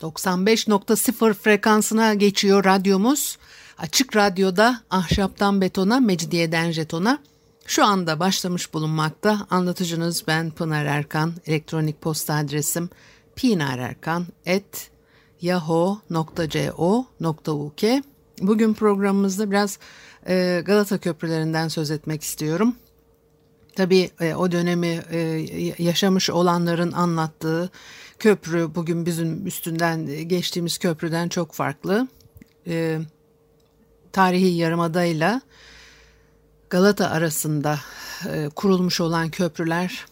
95.0 frekansına geçiyor radyomuz. Açık Radyo'da ahşaptan betona, mecidiyeden jetona. Şu anda başlamış bulunmakta. Anlatıcınız ben Pınar Erkan. Elektronik posta adresim pinarerkan.yahoo.co.uk Bugün programımızda biraz e, Galata köprülerinden söz etmek istiyorum. Tabii e, o dönemi e, yaşamış olanların anlattığı köprü bugün bizim üstünden geçtiğimiz köprüden çok farklı. E, tarihi Yarımada'yla Galata arasında e, kurulmuş olan köprüler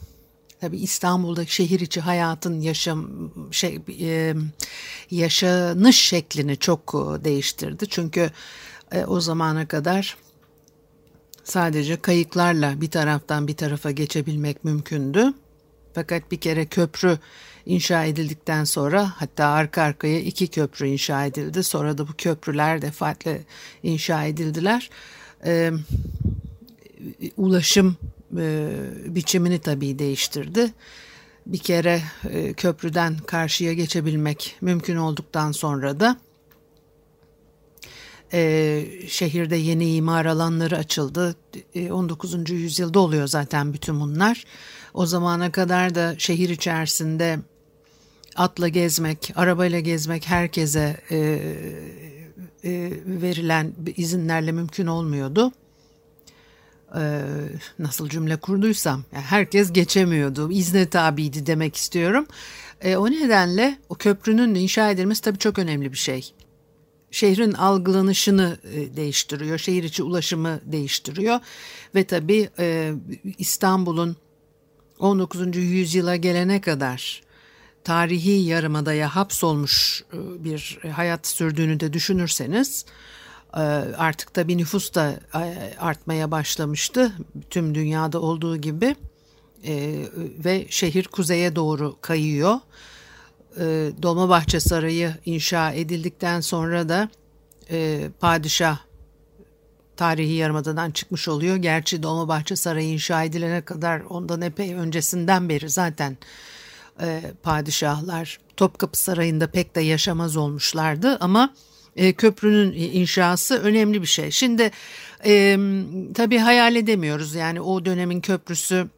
tabi İstanbul'daki şehir içi hayatın yaşam şey e, yaşanış şeklini çok e, değiştirdi. Çünkü e, o zamana kadar sadece kayıklarla bir taraftan bir tarafa geçebilmek mümkündü. Fakat bir kere köprü inşa edildikten sonra hatta arka arkaya iki köprü inşa edildi. Sonra da bu köprüler defaatle inşa edildiler. Ee, ulaşım e, biçimini tabii değiştirdi. Bir kere e, köprüden karşıya geçebilmek mümkün olduktan sonra da e, şehirde yeni imar alanları açıldı. E, 19. yüzyılda oluyor zaten bütün bunlar. O zamana kadar da şehir içerisinde atla gezmek, arabayla gezmek herkese e, e, verilen izinlerle mümkün olmuyordu. E, nasıl cümle kurduysam, yani herkes geçemiyordu, izne tabiydi demek istiyorum. E, o nedenle o köprünün inşa edilmesi tabii çok önemli bir şey. Şehrin algılanışını e, değiştiriyor, şehir içi ulaşımı değiştiriyor ve tabii e, İstanbul'un 19. yüzyıla gelene kadar tarihi yarımadaya hapsolmuş e, bir hayat sürdüğünü de düşünürseniz e, artık da bir nüfus da e, artmaya başlamıştı tüm dünyada olduğu gibi ve şehir kuzeye doğru kayıyor. Dolmabahçe Sarayı inşa edildikten sonra da padişah tarihi yarımadadan çıkmış oluyor. Gerçi Dolmabahçe Sarayı inşa edilene kadar ondan epey öncesinden beri zaten e, padişahlar Topkapı Sarayı'nda pek de yaşamaz olmuşlardı ama e, köprünün inşası önemli bir şey. Şimdi e, tabii hayal edemiyoruz yani o dönemin köprüsü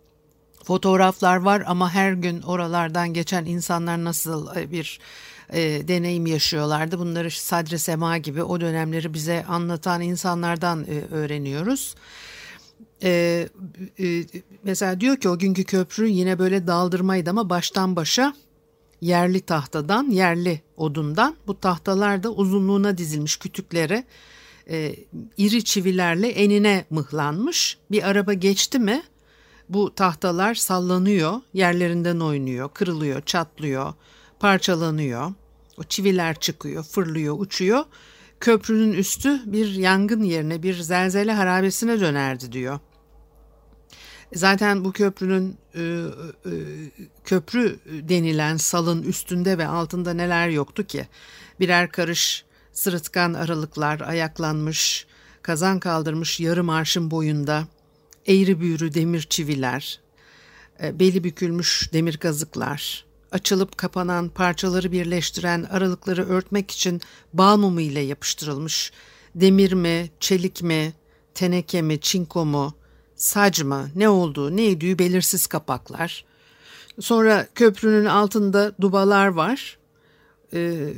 fotoğraflar var ama her gün oralardan geçen insanlar nasıl e, bir e, deneyim yaşıyorlardı. Bunları Sadri Sema gibi o dönemleri bize anlatan insanlardan e, öğreniyoruz. E, e, mesela diyor ki o günkü köprü yine böyle daldırmaydı ama baştan başa yerli tahtadan, yerli odundan bu tahtalar da uzunluğuna dizilmiş kütüklere e, iri çivilerle enine mıhlanmış. Bir araba geçti mi bu tahtalar sallanıyor, yerlerinden oynuyor, kırılıyor, çatlıyor, parçalanıyor. O çiviler çıkıyor, fırlıyor, uçuyor. Köprünün üstü bir yangın yerine bir zelzele harabesine dönerdi diyor. Zaten bu köprünün e, e, köprü denilen salın üstünde ve altında neler yoktu ki? Birer karış sırıtkan aralıklar, ayaklanmış, kazan kaldırmış yarım arşın boyunda, eğri büğrü demir çiviler, e, beli bükülmüş demir kazıklar, açılıp kapanan parçaları birleştiren aralıkları örtmek için bal mumu ile yapıştırılmış demir mi, çelik mi, teneke mi, çinko mu, sac mı, ne olduğu, neydiği belirsiz kapaklar. Sonra köprünün altında dubalar var. Ee,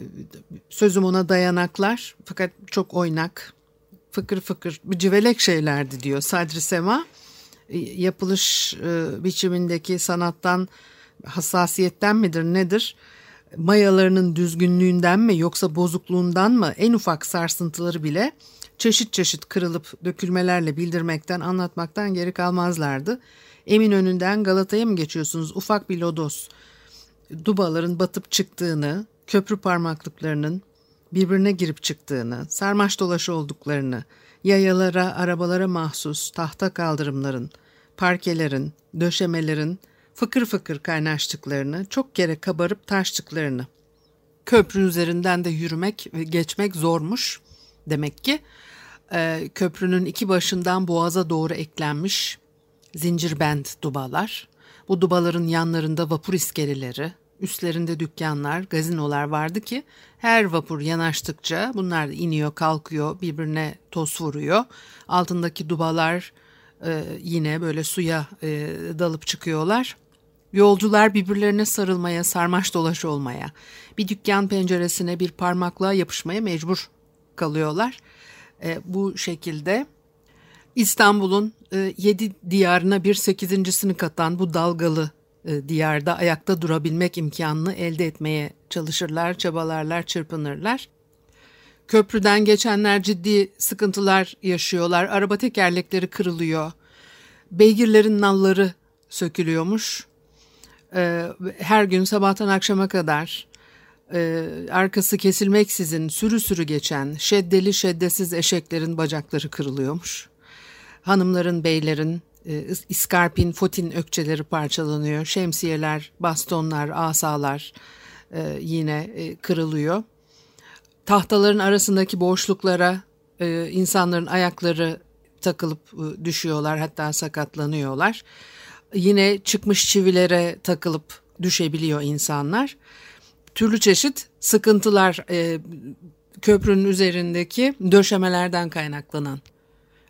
sözüm ona dayanaklar fakat çok oynak, fıkır fıkır, civelek şeylerdi diyor Sadri Sema. Ee, yapılış e, biçimindeki sanattan hassasiyetten midir nedir? Mayalarının düzgünlüğünden mi yoksa bozukluğundan mı en ufak sarsıntıları bile çeşit çeşit kırılıp dökülmelerle bildirmekten anlatmaktan geri kalmazlardı. Emin önünden Galata'ya mı geçiyorsunuz ufak bir lodos? Dubaların batıp çıktığını, köprü parmaklıklarının birbirine girip çıktığını, sarmaş dolaş olduklarını, yayalara, arabalara mahsus tahta kaldırımların, parkelerin, döşemelerin fıkır fıkır kaynaştıklarını, çok kere kabarıp taştıklarını. Köprü üzerinden de yürümek ve geçmek zormuş demek ki. Ee, köprünün iki başından boğaza doğru eklenmiş zincirbend dubalar. Bu dubaların yanlarında vapur iskeleleri, üstlerinde dükkanlar, gazinolar vardı ki her vapur yanaştıkça bunlar iniyor, kalkıyor, birbirine toz vuruyor. Altındaki dubalar e, yine böyle suya e, dalıp çıkıyorlar. Yolcular birbirlerine sarılmaya, sarmaş dolaş olmaya, bir dükkan penceresine bir parmaklığa yapışmaya mecbur kalıyorlar. E, bu şekilde İstanbul'un e, yedi diyarına bir sekizинcisini katan bu dalgalı e, diyarda ayakta durabilmek imkanını elde etmeye çalışırlar, çabalarlar, çırpınırlar. Köprüden geçenler ciddi sıkıntılar yaşıyorlar. Araba tekerlekleri kırılıyor. Beygirlerin nalları sökülüyormuş. E, her gün sabahtan akşama kadar e, arkası kesilmeksizin sürü sürü geçen şeddeli şeddesiz eşeklerin bacakları kırılıyormuş. Hanımların, beylerin, e, iskarpin, fotin ökçeleri parçalanıyor. Şemsiyeler, bastonlar, asalar e, yine kırılıyor. Tahtaların arasındaki boşluklara insanların ayakları takılıp düşüyorlar hatta sakatlanıyorlar. Yine çıkmış çivilere takılıp düşebiliyor insanlar. Türlü çeşit sıkıntılar e, köprünün üzerindeki döşemelerden kaynaklanan.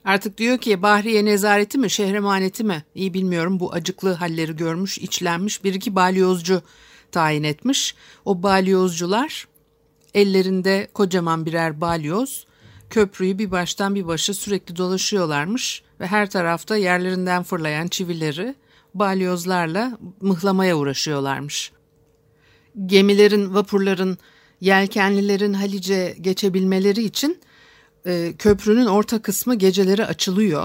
Artık diyor ki Bahriye nezareti mi şehremaneti mi iyi bilmiyorum bu acıklı halleri görmüş içlenmiş bir iki balyozcu tayin etmiş. O balyozcular ellerinde kocaman birer balyoz köprüyü bir baştan bir başa sürekli dolaşıyorlarmış ve her tarafta yerlerinden fırlayan çivileri balyozlarla mıhlamaya uğraşıyorlarmış. Gemilerin, vapurların, yelkenlilerin Halice geçebilmeleri için e, köprünün orta kısmı geceleri açılıyor.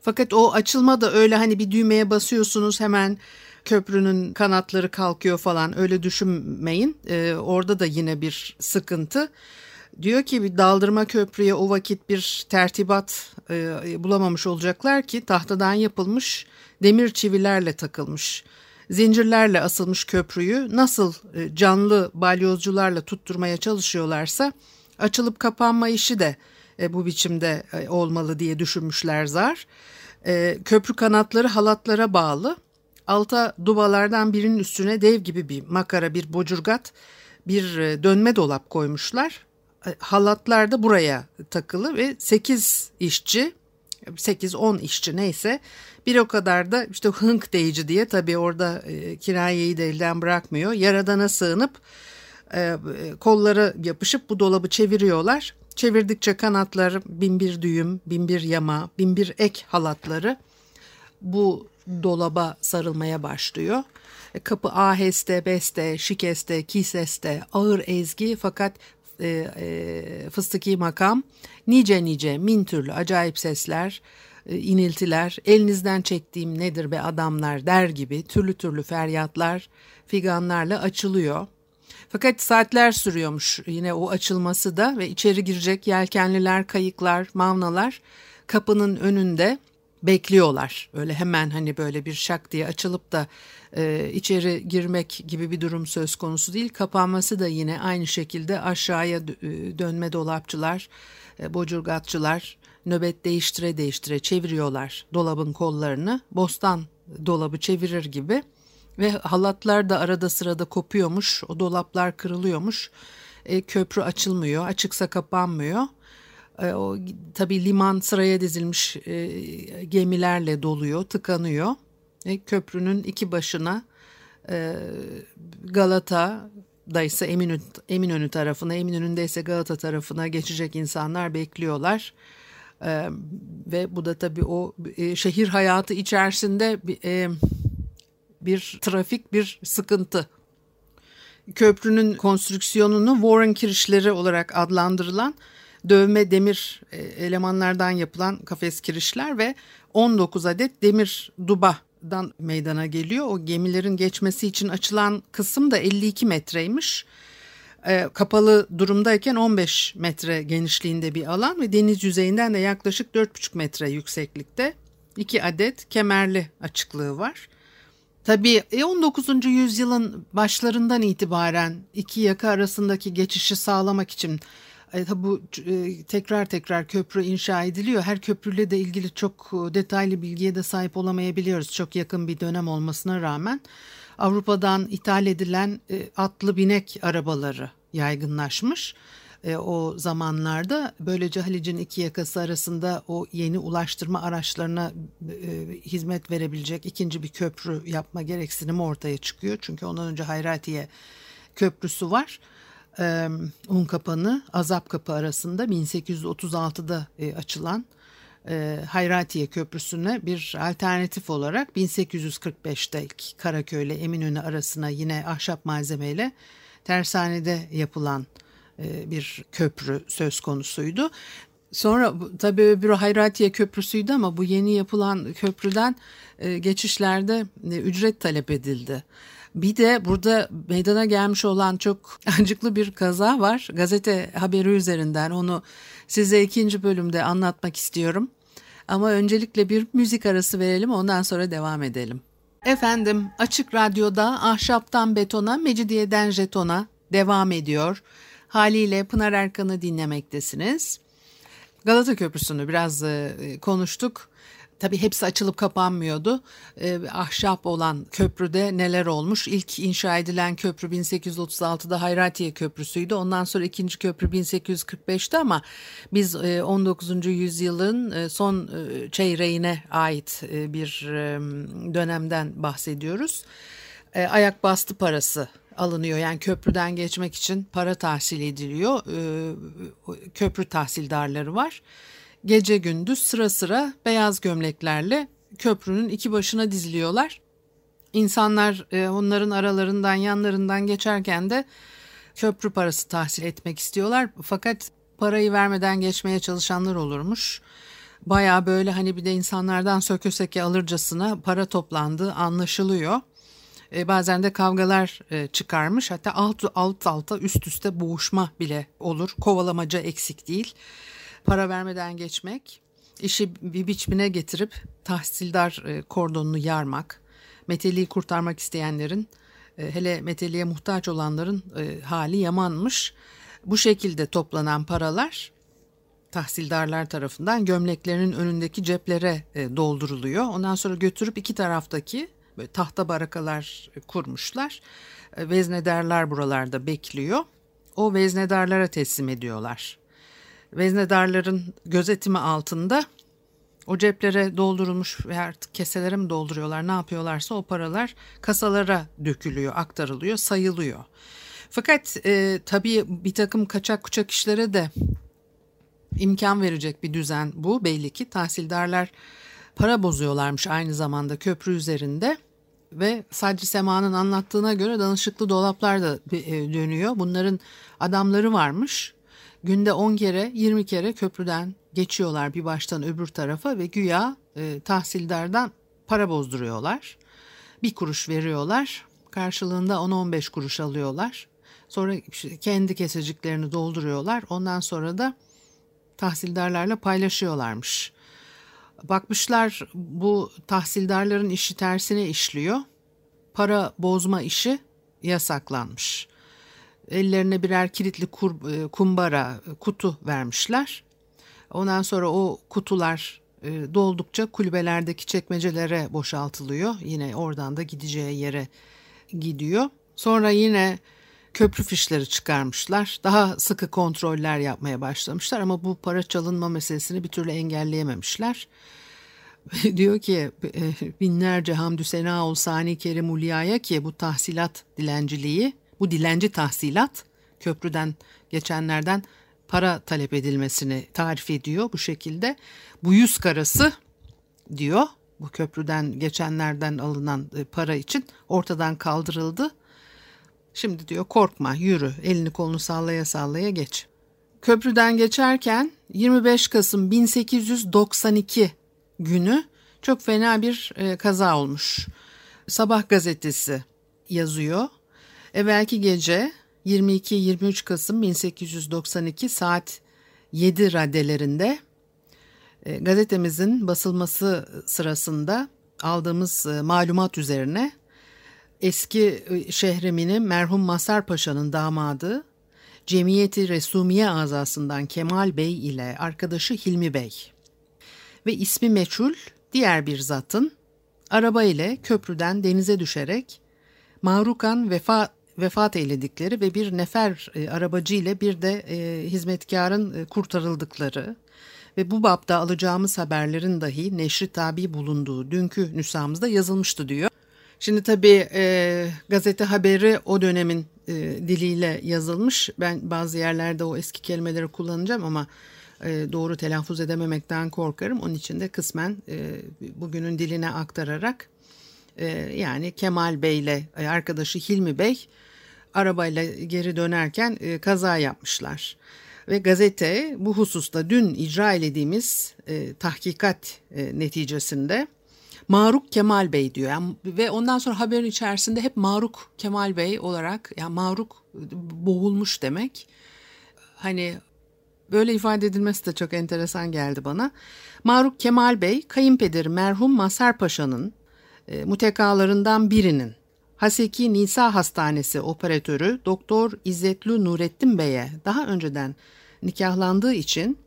Fakat o açılma da öyle hani bir düğmeye basıyorsunuz hemen köprünün kanatları kalkıyor falan öyle düşünmeyin. E, orada da yine bir sıkıntı. Diyor ki bir daldırma köprüye o vakit bir tertibat e, bulamamış olacaklar ki tahtadan yapılmış demir çivilerle takılmış. Zincirlerle asılmış köprüyü nasıl e, canlı balyozcularla tutturmaya çalışıyorlarsa açılıp kapanma işi de e, bu biçimde e, olmalı diye düşünmüşler zar. E, köprü kanatları halatlara bağlı. Alta dubalardan birinin üstüne dev gibi bir makara, bir bocurgat, bir e, dönme dolap koymuşlar. E, halatlar da buraya takılı ve 8 işçi, 8-10 işçi neyse bir o kadar da işte hınk deyici diye tabii orada e, kirayeyi de elden bırakmıyor. Yaradana sığınıp e, kolları yapışıp bu dolabı çeviriyorlar. Çevirdikçe kanatlar bin bir düğüm, bin bir yama, bin bir ek halatları bu dolaba sarılmaya başlıyor. E, kapı aheste, beste, şikeste, kiseste, ağır ezgi fakat e, e, fıstıki makam, nice nice min türlü acayip sesler, e, iniltiler, elinizden çektiğim nedir be adamlar der gibi türlü türlü feryatlar figanlarla açılıyor. Fakat saatler sürüyormuş yine o açılması da ve içeri girecek yelkenliler, kayıklar, mavnalar kapının önünde bekliyorlar. Öyle hemen hani böyle bir şak diye açılıp da e, içeri girmek gibi bir durum söz konusu değil. Kapanması da yine aynı şekilde aşağıya e, dönme dolapçılar, e, bocurgatçılar nöbet değiştire değiştire çeviriyorlar dolabın kollarını. Bostan dolabı çevirir gibi ve halatlar da arada sırada kopuyormuş. O dolaplar kırılıyormuş. E, köprü açılmıyor. Açıksa kapanmıyor. E, o tabii liman sıraya dizilmiş e, gemilerle doluyor, tıkanıyor. E, köprünün iki başına e, Galata daysa Eminönü, Eminönü tarafına, Eminönü'nde ise Galata tarafına geçecek insanlar bekliyorlar. Ee, ve bu da tabii o e, şehir hayatı içerisinde e, bir trafik, bir sıkıntı. Köprünün konstrüksiyonunu Warren kirişleri olarak adlandırılan dövme demir e, elemanlardan yapılan kafes kirişler ve 19 adet demir dubadan meydana geliyor. O gemilerin geçmesi için açılan kısım da 52 metreymiş. e, kapalı durumdayken 15 metre genişliğinde bir alan ve deniz yüzeyinden de yaklaşık 4,5 metre yükseklikte iki adet kemerli açıklığı var. Tabii 19. E, yüzyılın başlarından itibaren iki yaka arasındaki geçişi sağlamak için e, bu e, tekrar tekrar köprü inşa ediliyor. Her köprüyle de ilgili çok detaylı bilgiye de sahip olamayabiliyoruz. Çok yakın bir dönem olmasına rağmen. Avrupa'dan ithal edilen e, atlı binek arabaları yaygınlaşmış e, o zamanlarda. Böylece Halic'in iki yakası arasında o yeni ulaştırma araçlarına e, hizmet verebilecek ikinci bir köprü yapma gereksinimi ortaya çıkıyor. Çünkü ondan önce Hayratiye köprüsü var. E, Unkapanı, Azap Kapı arasında 1836'da e, açılan e, Hayratiye Köprüsü'ne bir alternatif olarak 1845'te Karaköy ile Eminönü arasına yine ahşap malzemeyle tersanede yapılan e, bir köprü söz konusuydu. Sonra tabii öbürü Hayratiye Köprüsü'ydü ama bu yeni yapılan köprüden e, geçişlerde e, ücret talep edildi. Bir de burada meydana gelmiş olan çok acıklı bir kaza var. Gazete haberi üzerinden onu size ikinci bölümde anlatmak istiyorum. Ama öncelikle bir müzik arası verelim ondan sonra devam edelim. Efendim Açık Radyo'da Ahşaptan Betona, Mecidiyeden Jeton'a devam ediyor. Haliyle Pınar Erkan'ı dinlemektesiniz. Galata Köprüsü'nü biraz e, konuştuk. Tabii hepsi açılıp kapanmıyordu. E, ahşap olan köprüde neler olmuş? İlk inşa edilen köprü 1836'da Hayratiye Köprüsü'ydü. Ondan sonra ikinci köprü 1845'te ama biz e, 19. yüzyılın e, son e, çeyreğine ait e, bir e, dönemden bahsediyoruz. E, ayak bastı parası alınıyor. Yani köprüden geçmek için para tahsil ediliyor. E, köprü tahsildarları var gece gündüz sıra sıra beyaz gömleklerle köprünün iki başına diziliyorlar. İnsanlar e, onların aralarından yanlarından geçerken de köprü parası tahsil etmek istiyorlar. Fakat parayı vermeden geçmeye çalışanlar olurmuş. Baya böyle hani bir de insanlardan söke söke alırcasına para toplandığı anlaşılıyor. E, bazen de kavgalar e, çıkarmış hatta alt, alt alta üst üste boğuşma bile olur. Kovalamaca eksik değil para vermeden geçmek, işi bir biçimine getirip tahsildar e, kordonunu yarmak, meteliği kurtarmak isteyenlerin, e, hele meteliğe muhtaç olanların e, hali yamanmış. Bu şekilde toplanan paralar tahsildarlar tarafından gömleklerinin önündeki ceplere dolduruluyor. Ondan sonra götürüp iki taraftaki böyle tahta barakalar kurmuşlar. Veznedarlar buralarda bekliyor. O veznedarlara teslim ediyorlar veznedarların gözetimi altında o ceplere doldurulmuş ve artık keselere mi dolduruyorlar ne yapıyorlarsa o paralar kasalara dökülüyor, aktarılıyor, sayılıyor. Fakat e, tabii bir takım kaçak kuçak işlere de imkan verecek bir düzen bu belli ki. Tahsildarlar para bozuyorlarmış aynı zamanda köprü üzerinde ve sadece Sema'nın anlattığına göre danışıklı dolaplar da e, dönüyor. Bunların adamları varmış günde 10 kere 20 kere köprüden geçiyorlar bir baştan öbür tarafa ve güya e, tahsildardan para bozduruyorlar. Bir kuruş veriyorlar karşılığında 10-15 kuruş alıyorlar. Sonra kendi keseciklerini dolduruyorlar ondan sonra da tahsildarlarla paylaşıyorlarmış. Bakmışlar bu tahsildarların işi tersine işliyor. Para bozma işi yasaklanmış ellerine birer kilitli kur, e, kumbara, e, kutu vermişler. Ondan sonra o kutular e, doldukça kulübelerdeki çekmecelere boşaltılıyor. Yine oradan da gideceği yere gidiyor. Sonra yine köprü fişleri çıkarmışlar. Daha sıkı kontroller yapmaya başlamışlar ama bu para çalınma meselesini bir türlü engelleyememişler. diyor ki binlerce hamdü sena ol sani kerim ulyaya ki bu tahsilat dilenciliği bu dilenci tahsilat köprüden geçenlerden para talep edilmesini tarif ediyor bu şekilde. Bu yüz karası diyor bu köprüden geçenlerden alınan e, para için ortadan kaldırıldı. Şimdi diyor korkma yürü elini kolunu sallaya sallaya geç. Köprüden geçerken 25 Kasım 1892 günü çok fena bir e, kaza olmuş. Sabah gazetesi yazıyor. Evvelki gece 22-23 Kasım 1892 saat 7 raddelerinde e, gazetemizin basılması sırasında aldığımız e, malumat üzerine eski e, şehremini merhum Masar Paşa'nın damadı Cemiyeti Resumiye azasından Kemal Bey ile arkadaşı Hilmi Bey ve ismi meçhul diğer bir zatın araba ile köprüden denize düşerek Mahrukan vefa, vefat eyledikleri ve bir nefer e, arabacı ile bir de e, hizmetkarın e, kurtarıldıkları ve bu bapta alacağımız haberlerin dahi neşri tabi bulunduğu dünkü nüshamızda yazılmıştı diyor. Şimdi tabii e, gazete haberi o dönemin e, diliyle yazılmış. Ben bazı yerlerde o eski kelimeleri kullanacağım ama e, doğru telaffuz edememekten korkarım. Onun için de kısmen e, bugünün diline aktararak e, yani Kemal Bey ile e, arkadaşı Hilmi Bey arabayla geri dönerken e, kaza yapmışlar. Ve gazete bu hususta dün icra edildiğimiz e, tahkikat e, neticesinde Maruk Kemal Bey diyor. Yani, ve ondan sonra haberin içerisinde hep Maruk Kemal Bey olarak yani Maruk boğulmuş demek. Hani böyle ifade edilmesi de çok enteresan geldi bana. Maruk Kemal Bey kayınpederi merhum Masar Paşa'nın e, mutekalarından birinin Haseki Nisa Hastanesi operatörü Doktor İzzetli Nurettin Bey'e daha önceden nikahlandığı için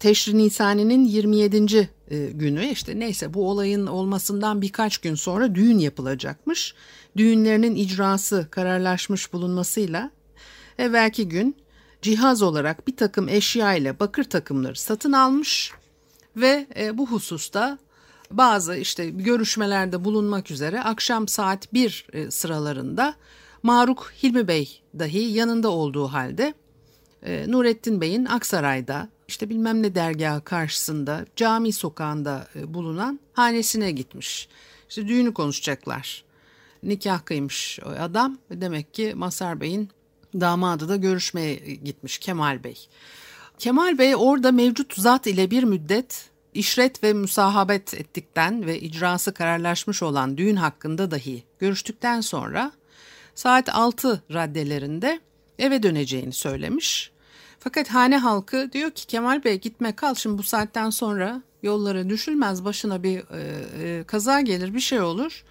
Teşri Nisani'nin 27. E, günü işte neyse bu olayın olmasından birkaç gün sonra düğün yapılacakmış. Düğünlerinin icrası kararlaşmış bulunmasıyla evvelki gün cihaz olarak bir takım eşya ile bakır takımları satın almış ve e, bu hususta bazı işte görüşmelerde bulunmak üzere akşam saat 1 e, sıralarında Maruk Hilmi Bey dahi yanında olduğu halde e, Nurettin Bey'in Aksaray'da işte bilmem ne dergahı karşısında cami sokağında e, bulunan hanesine gitmiş. İşte düğünü konuşacaklar. Nikah kıymış o adam. Demek ki Masar Bey'in damadı da görüşmeye gitmiş Kemal Bey. Kemal Bey orada mevcut zat ile bir müddet işret ve müsahabet ettikten ve icrası kararlaşmış olan düğün hakkında dahi görüştükten sonra saat 6 raddelerinde eve döneceğini söylemiş. Fakat hane halkı diyor ki Kemal Bey gitme kal şimdi bu saatten sonra yollara düşülmez başına bir e, e, kaza gelir bir şey olur.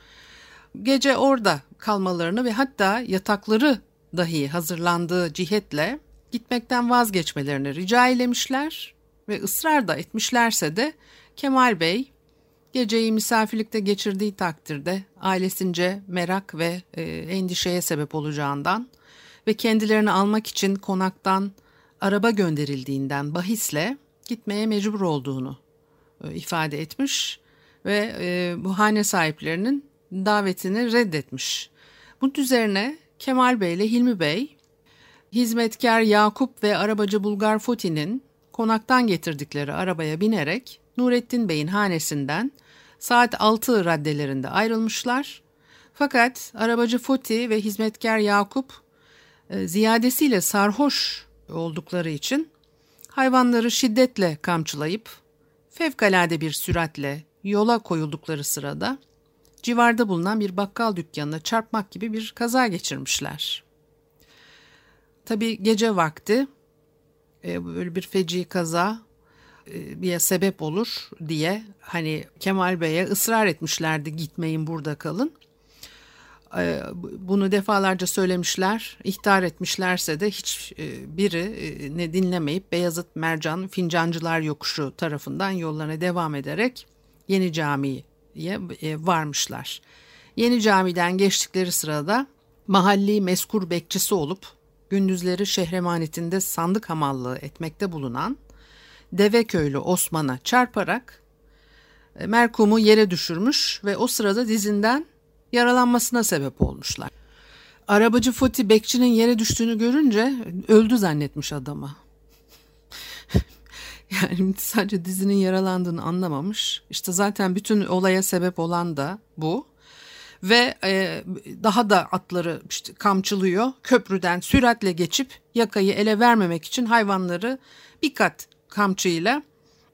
Gece orada kalmalarını ve hatta yatakları dahi hazırlandığı cihetle gitmekten vazgeçmelerini rica eylemişler ve ısrar da etmişlerse de Kemal Bey geceyi misafirlikte geçirdiği takdirde ailesince merak ve e, endişeye sebep olacağından ve kendilerini almak için konaktan araba gönderildiğinden bahisle gitmeye mecbur olduğunu e, ifade etmiş ve e, bu hane sahiplerinin davetini reddetmiş. Bunun üzerine Kemal Bey ile Hilmi Bey hizmetkar Yakup ve arabacı Bulgar Foti'nin konaktan getirdikleri arabaya binerek Nurettin Bey'in hanesinden saat 6 raddelerinde ayrılmışlar. Fakat arabacı Foti ve hizmetkar Yakup e, ziyadesiyle sarhoş oldukları için hayvanları şiddetle kamçılayıp fevkalade bir süratle yola koyuldukları sırada civarda bulunan bir bakkal dükkanına çarpmak gibi bir kaza geçirmişler. Tabi gece vakti böyle bir feci kaza e, bir sebep olur diye hani Kemal Bey'e ısrar etmişlerdi gitmeyin burada kalın. E, bunu defalarca söylemişler, ihtar etmişlerse de hiç e, biri e, ne dinlemeyip Beyazıt Mercan Fincancılar Yokuşu tarafından yollarına devam ederek Yeni Cami'ye varmışlar. Yeni Cami'den geçtikleri sırada mahalli meskur bekçisi olup gündüzleri şehremanetinde sandık hamallığı etmekte bulunan Deveköylü Osman'a çarparak merkumu yere düşürmüş ve o sırada dizinden yaralanmasına sebep olmuşlar. Arabacı Foti bekçinin yere düştüğünü görünce öldü zannetmiş adamı. yani sadece dizinin yaralandığını anlamamış. İşte zaten bütün olaya sebep olan da bu. Ve e, daha da atları işte kamçılıyor. Köprüden süratle geçip yakayı ele vermemek için hayvanları bir kat kamçıyla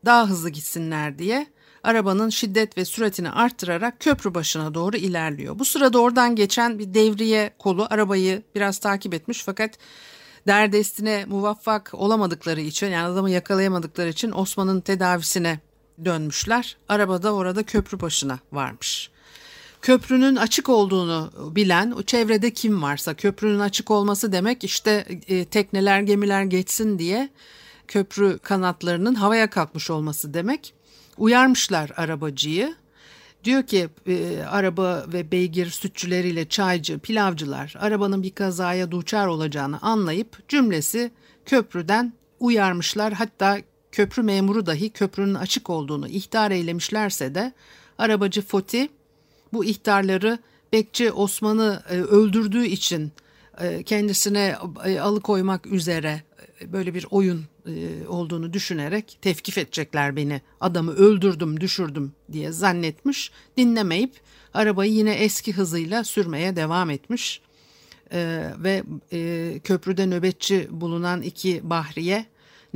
daha hızlı gitsinler diye arabanın şiddet ve süratini arttırarak köprü başına doğru ilerliyor. Bu sırada oradan geçen bir devriye kolu arabayı biraz takip etmiş fakat derdestine muvaffak olamadıkları için yani adamı yakalayamadıkları için Osman'ın tedavisine dönmüşler. Arabada orada köprü başına varmış. Köprünün açık olduğunu bilen o çevrede kim varsa köprünün açık olması demek işte e, tekneler gemiler geçsin diye köprü kanatlarının havaya kalkmış olması demek. Uyarmışlar arabacıyı. Diyor ki e, araba ve beygir sütçüleriyle çaycı, pilavcılar arabanın bir kazaya duçar olacağını anlayıp cümlesi köprüden uyarmışlar. Hatta köprü memuru dahi köprünün açık olduğunu ihtar eylemişlerse de arabacı Foti bu ihtarları Bekçi Osman'ı e, öldürdüğü için e, kendisine e, alıkoymak üzere böyle bir oyun olduğunu düşünerek tevkif edecekler beni. Adamı öldürdüm, düşürdüm diye zannetmiş. Dinlemeyip arabayı yine eski hızıyla sürmeye devam etmiş. Ve köprüde nöbetçi bulunan iki bahriye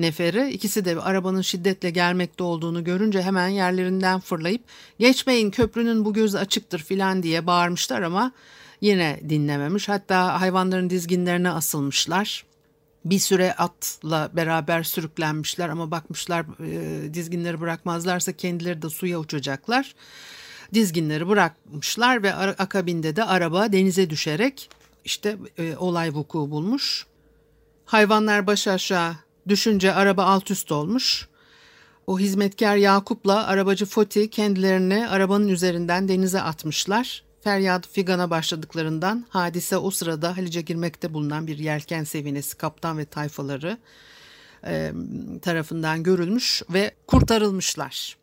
neferi ikisi de arabanın şiddetle gelmekte olduğunu görünce hemen yerlerinden fırlayıp geçmeyin köprünün bu gözü açıktır filan diye bağırmışlar ama yine dinlememiş. Hatta hayvanların dizginlerine asılmışlar. Bir süre atla beraber sürüklenmişler ama bakmışlar e, dizginleri bırakmazlarsa kendileri de suya uçacaklar. Dizginleri bırakmışlar ve akabinde de araba denize düşerek işte e, olay vuku bulmuş. Hayvanlar baş aşağı Düşünce araba alt üst olmuş. O hizmetkar Yakup'la arabacı Foti kendilerini arabanın üzerinden denize atmışlar. Feryat figana başladıklarından hadise o sırada Halice girmekte bulunan bir yelken sevinesi kaptan ve tayfaları e, tarafından görülmüş ve kurtarılmışlar.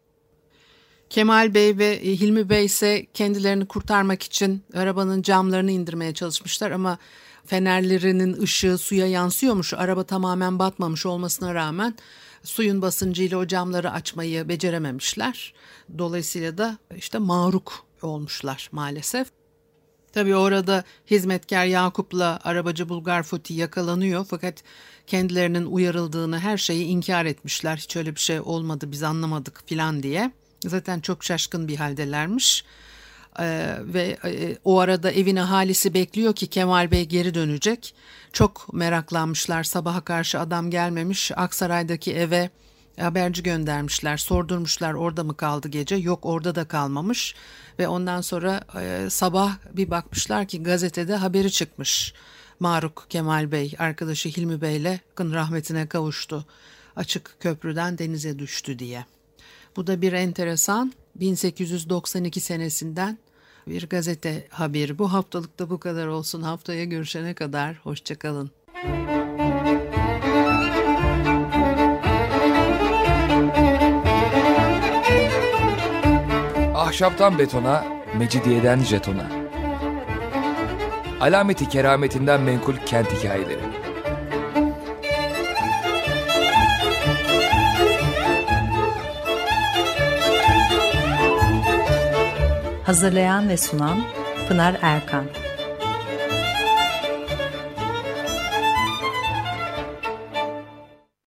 Kemal Bey ve Hilmi Bey ise kendilerini kurtarmak için arabanın camlarını indirmeye çalışmışlar ama fenerlerinin ışığı suya yansıyormuş. Araba tamamen batmamış olmasına rağmen suyun basıncıyla o camları açmayı becerememişler. Dolayısıyla da işte mağruk olmuşlar maalesef. Tabi orada hizmetkar Yakup'la arabacı Bulgar Futi yakalanıyor fakat kendilerinin uyarıldığını her şeyi inkar etmişler. Hiç öyle bir şey olmadı biz anlamadık filan diye. Zaten çok şaşkın bir haldelermiş. Ee, ve e, o arada evin ahalisi bekliyor ki Kemal Bey geri dönecek. Çok meraklanmışlar. Sabaha karşı adam gelmemiş. Aksaray'daki eve haberci göndermişler. Sordurmuşlar orada mı kaldı gece? Yok orada da kalmamış. Ve ondan sonra e, sabah bir bakmışlar ki gazetede haberi çıkmış. Maruk Kemal Bey arkadaşı Hilmi Bey'le kın rahmetine kavuştu. Açık köprüden denize düştü diye. Bu da bir enteresan. 1892 senesinden bir gazete haberi. Bu haftalıkta bu kadar olsun. Haftaya görüşene kadar hoşçakalın. Ahşaptan betona, mecidiyeden jetona. Alameti kerametinden menkul kent hikayeleri. Hazırlayan ve sunan Pınar Erkan